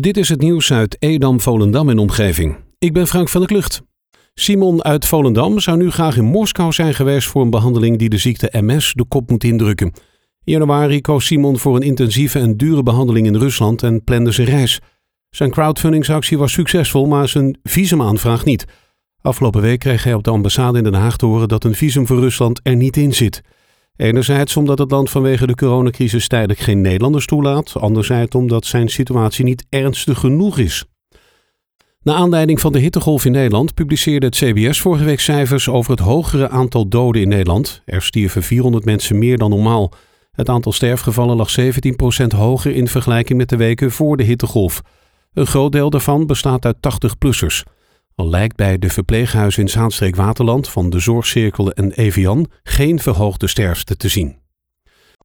Dit is het nieuws uit Edam, Volendam en omgeving. Ik ben Frank van der Klucht. Simon uit Volendam zou nu graag in Moskou zijn geweest voor een behandeling die de ziekte MS de kop moet indrukken. In januari koos Simon voor een intensieve en dure behandeling in Rusland en plande zijn reis. Zijn crowdfundingsactie was succesvol, maar zijn visumaanvraag niet. Afgelopen week kreeg hij op de ambassade in Den Haag te horen dat een visum voor Rusland er niet in zit. Enerzijds omdat het land vanwege de coronacrisis tijdelijk geen Nederlanders toelaat, anderzijds omdat zijn situatie niet ernstig genoeg is. Na aanleiding van de hittegolf in Nederland publiceerde het CBS vorige week cijfers over het hogere aantal doden in Nederland. Er stierven 400 mensen meer dan normaal. Het aantal sterfgevallen lag 17% hoger in vergelijking met de weken voor de hittegolf. Een groot deel daarvan bestaat uit 80-plussers. Al lijkt bij de verpleeghuizen in Zaanstreek-Waterland van de Zorgcirkel en Evian geen verhoogde sterfte te zien.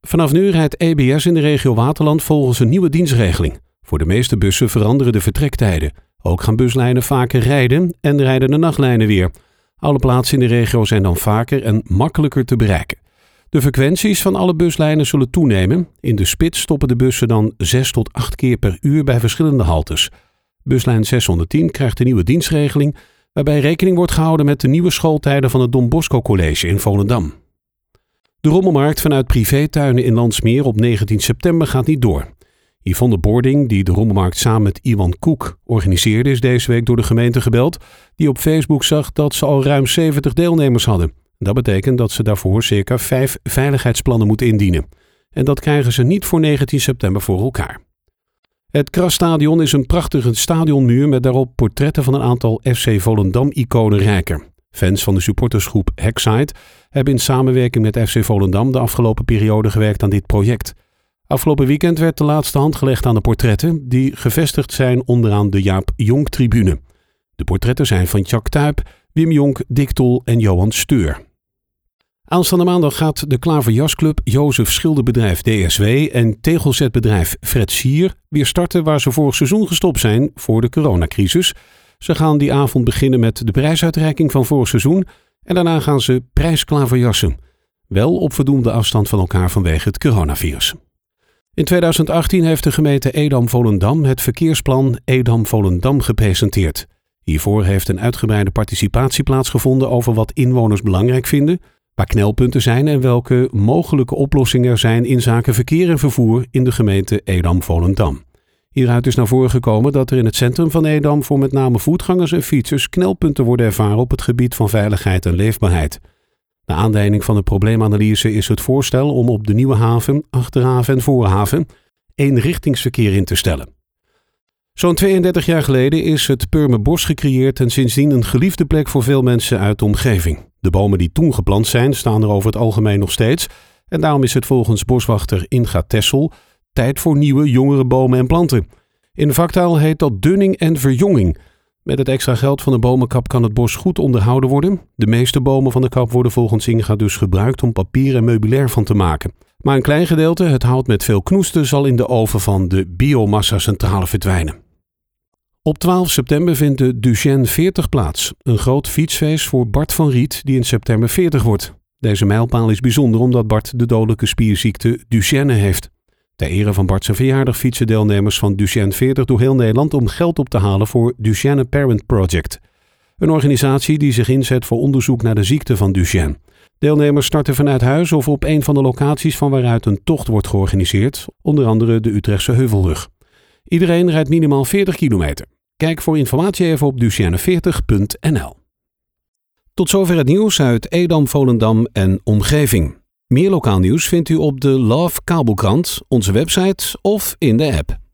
Vanaf nu rijdt EBS in de regio Waterland volgens een nieuwe dienstregeling. Voor de meeste bussen veranderen de vertrektijden. Ook gaan buslijnen vaker rijden en rijden de nachtlijnen weer. Alle plaatsen in de regio zijn dan vaker en makkelijker te bereiken. De frequenties van alle buslijnen zullen toenemen. In de spits stoppen de bussen dan 6 tot 8 keer per uur bij verschillende haltes. Buslijn 610 krijgt een nieuwe dienstregeling waarbij rekening wordt gehouden met de nieuwe schooltijden van het Don Bosco College in Volendam. De rommelmarkt vanuit privétuinen in Landsmeer op 19 september gaat niet door. Yvonne Boarding, die de rommelmarkt samen met Iwan Koek organiseerde, is deze week door de gemeente gebeld, die op Facebook zag dat ze al ruim 70 deelnemers hadden. Dat betekent dat ze daarvoor circa vijf veiligheidsplannen moeten indienen. En dat krijgen ze niet voor 19 september voor elkaar. Het Krasstadion is een prachtige stadionmuur met daarop portretten van een aantal FC Volendam-iconen rijker. Fans van de supportersgroep Hackside hebben in samenwerking met FC Volendam de afgelopen periode gewerkt aan dit project. Afgelopen weekend werd de laatste hand gelegd aan de portretten, die gevestigd zijn onderaan de Jaap Jonk-tribune. De portretten zijn van Jack Tuip, Wim Jonk, Dick Tol en Johan Steur. Aanstaande maandag gaat de Klaverjasclub, Jozef Schilderbedrijf DSW en tegelzetbedrijf Fred Sier weer starten waar ze vorig seizoen gestopt zijn voor de coronacrisis. Ze gaan die avond beginnen met de prijsuitreiking van vorig seizoen en daarna gaan ze prijsklaverjassen. Wel op voldoende afstand van elkaar vanwege het coronavirus. In 2018 heeft de gemeente Edam-Volendam het verkeersplan Edam-Volendam gepresenteerd. Hiervoor heeft een uitgebreide participatie plaatsgevonden over wat inwoners belangrijk vinden waar knelpunten zijn en welke mogelijke oplossingen er zijn in zaken verkeer en vervoer in de gemeente Edam-Volendam. Hieruit is naar voren gekomen dat er in het centrum van Edam voor met name voetgangers en fietsers knelpunten worden ervaren op het gebied van veiligheid en leefbaarheid. Naar aanleiding van de probleemanalyse is het voorstel om op de Nieuwe Haven, Achterhaven en Voorhaven eenrichtingsverkeer in te stellen. Zo'n 32 jaar geleden is het Purmerbos gecreëerd en sindsdien een geliefde plek voor veel mensen uit de omgeving. De bomen die toen geplant zijn, staan er over het algemeen nog steeds. En daarom is het volgens boswachter Inga Tessel tijd voor nieuwe, jongere bomen en planten. In de vaktaal heet dat dunning en verjonging. Met het extra geld van de bomenkap kan het bos goed onderhouden worden. De meeste bomen van de kap worden volgens Inga dus gebruikt om papier en meubilair van te maken. Maar een klein gedeelte, het hout met veel knoesten, zal in de oven van de biomassa-centrale verdwijnen. Op 12 september vindt de Duchenne 40 plaats, een groot fietsfeest voor Bart van Riet die in september 40 wordt. Deze mijlpaal is bijzonder omdat Bart de dodelijke spierziekte Duchenne heeft. Ter ere van Bart's verjaardag fietsen deelnemers van Duchenne 40 door heel Nederland om geld op te halen voor Duchenne Parent Project. Een organisatie die zich inzet voor onderzoek naar de ziekte van Duchenne. Deelnemers starten vanuit huis of op een van de locaties van waaruit een tocht wordt georganiseerd, onder andere de Utrechtse Heuvelrug. Iedereen rijdt minimaal 40 kilometer. Kijk voor informatie even op duchenne40.nl. Tot zover het nieuws uit Edam, Volendam en omgeving. Meer lokaal nieuws vindt u op de Love Kabelkrant, onze website of in de app.